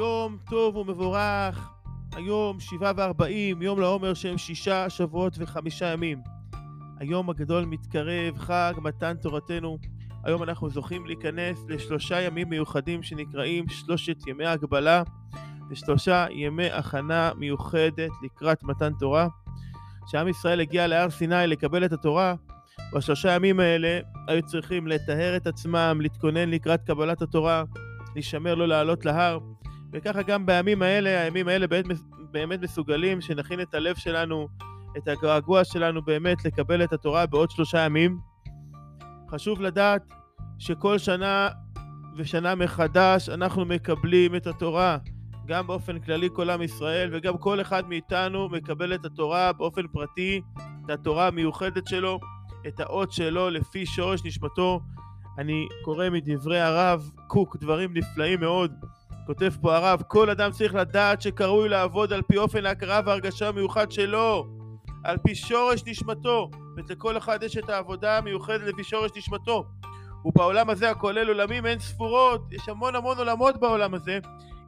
יום טוב ומבורך, היום שבעה וארבעים, יום לעומר שהם שישה שבועות וחמישה ימים. היום הגדול מתקרב, חג מתן תורתנו. היום אנחנו זוכים להיכנס לשלושה ימים מיוחדים שנקראים שלושת ימי הגבלה ושלושה ימי הכנה מיוחדת לקראת מתן תורה. כשעם ישראל הגיע להר סיני לקבל את התורה, בשלושה ימים האלה היו צריכים לטהר את עצמם, להתכונן לקראת קבלת התורה, להישמר לא לעלות להר, וככה גם בימים האלה, הימים האלה באמת, באמת מסוגלים שנכין את הלב שלנו, את הגעגוע שלנו באמת לקבל את התורה בעוד שלושה ימים. חשוב לדעת שכל שנה ושנה מחדש אנחנו מקבלים את התורה, גם באופן כללי כל עם ישראל וגם כל אחד מאיתנו מקבל את התורה באופן פרטי, את התורה המיוחדת שלו, את האות שלו לפי שורש נשמתו. אני קורא מדברי הרב קוק דברים נפלאים מאוד. כותב פה הרב, כל אדם צריך לדעת שקרוי לעבוד על פי אופן ההכרה וההרגשה המיוחד שלו, על פי שורש נשמתו, ולכל אחד יש את העבודה המיוחדת לפי שורש נשמתו. ובעולם הזה הכולל עולמים אין ספורות, יש המון המון עולמות בעולם הזה,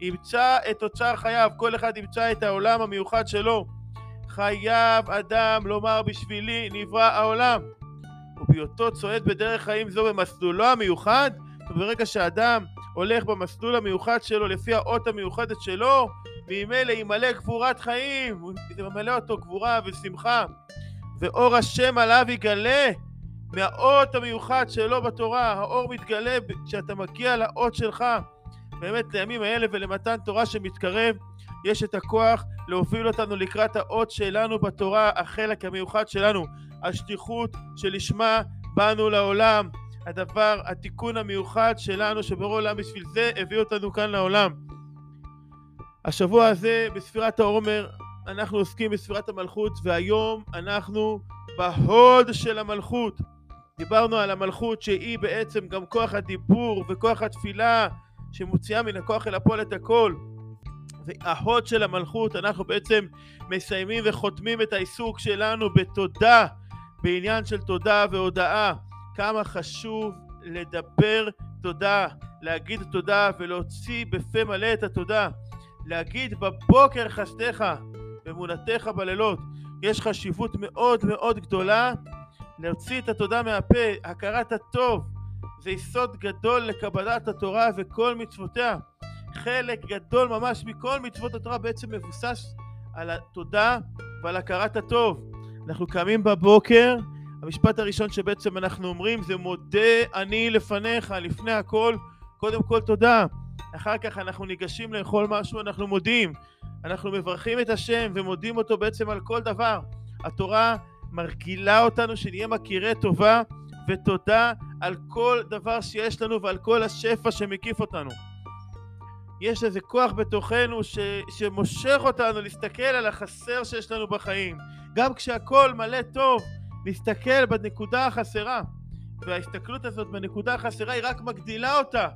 ימצא את אוצר חייו, כל אחד ימצא את העולם המיוחד שלו. חייב אדם לומר בשבילי נברא העולם. ובהיותו צועד בדרך חיים זו במסלולו המיוחד, וברגע שאדם הולך במסלול המיוחד שלו לפי האות המיוחדת שלו, ממילא ימלא גבורת חיים, זה ממלא אותו גבורה ושמחה, ואור השם עליו יגלה מהאות המיוחד שלו בתורה, האור מתגלה כשאתה מגיע לאות שלך. באמת לימים האלה ולמתן תורה שמתקרב, יש את הכוח להוביל אותנו לקראת האות שלנו בתורה, החלק המיוחד שלנו, השליחות שלשמה באנו לעולם, הדבר, התיקון המיוחד שלנו שבורא עולם בשביל זה הביא אותנו כאן לעולם. השבוע הזה בספירת העומר אנחנו עוסקים בספירת המלכות והיום אנחנו בהוד של המלכות. דיברנו על המלכות שהיא בעצם גם כוח הדיבור וכוח התפילה שמוציאה מן הכוח אל הפועל את הכל. וההוד של המלכות אנחנו בעצם מסיימים וחותמים את העיסוק שלנו בתודה, בעניין של תודה והודאה. כמה חשוב לדבר תודה, להגיד תודה ולהוציא בפה מלא את התודה. להגיד בבוקר חסדיך, אמונתך בלילות. יש חשיבות מאוד מאוד גדולה להוציא את התודה מהפה, הכרת הטוב. זה יסוד גדול לקבלת התורה וכל מצוותיה. חלק גדול ממש מכל מצוות התורה בעצם מבוסס על התודה ועל הכרת הטוב. אנחנו קמים בבוקר, המשפט הראשון שבעצם אנחנו אומרים זה מודה אני לפניך, לפני הכל, קודם כל תודה. אחר כך אנחנו ניגשים לאכול משהו, אנחנו מודים. אנחנו מברכים את השם ומודים אותו בעצם על כל דבר. התורה מרגילה אותנו שנהיה מכירי טובה ותודה על כל דבר שיש לנו ועל כל השפע שמקיף אותנו. יש איזה כוח בתוכנו ש, שמושך אותנו להסתכל על החסר שיש לנו בחיים. גם כשהכול מלא טוב, להסתכל בנקודה החסרה. וההסתכלות הזאת בנקודה החסרה היא רק מגדילה אותה,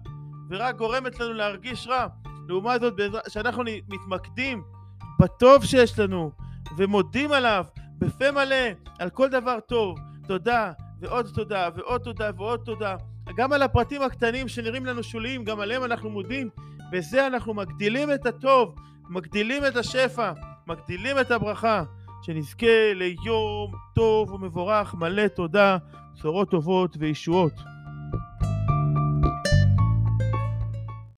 ורק גורמת לנו להרגיש רע. לעומת זאת, כשאנחנו מתמקדים בטוב שיש לנו, ומודים עליו בפה מלא על כל דבר טוב, תודה, ועוד תודה, ועוד תודה, ועוד תודה. גם על הפרטים הקטנים שנראים לנו שוליים, גם עליהם אנחנו מודים. בזה אנחנו מגדילים את הטוב, מגדילים את השפע, מגדילים את הברכה. שנזכה ליום טוב ומבורך, מלא תודה, בשורות טובות וישועות.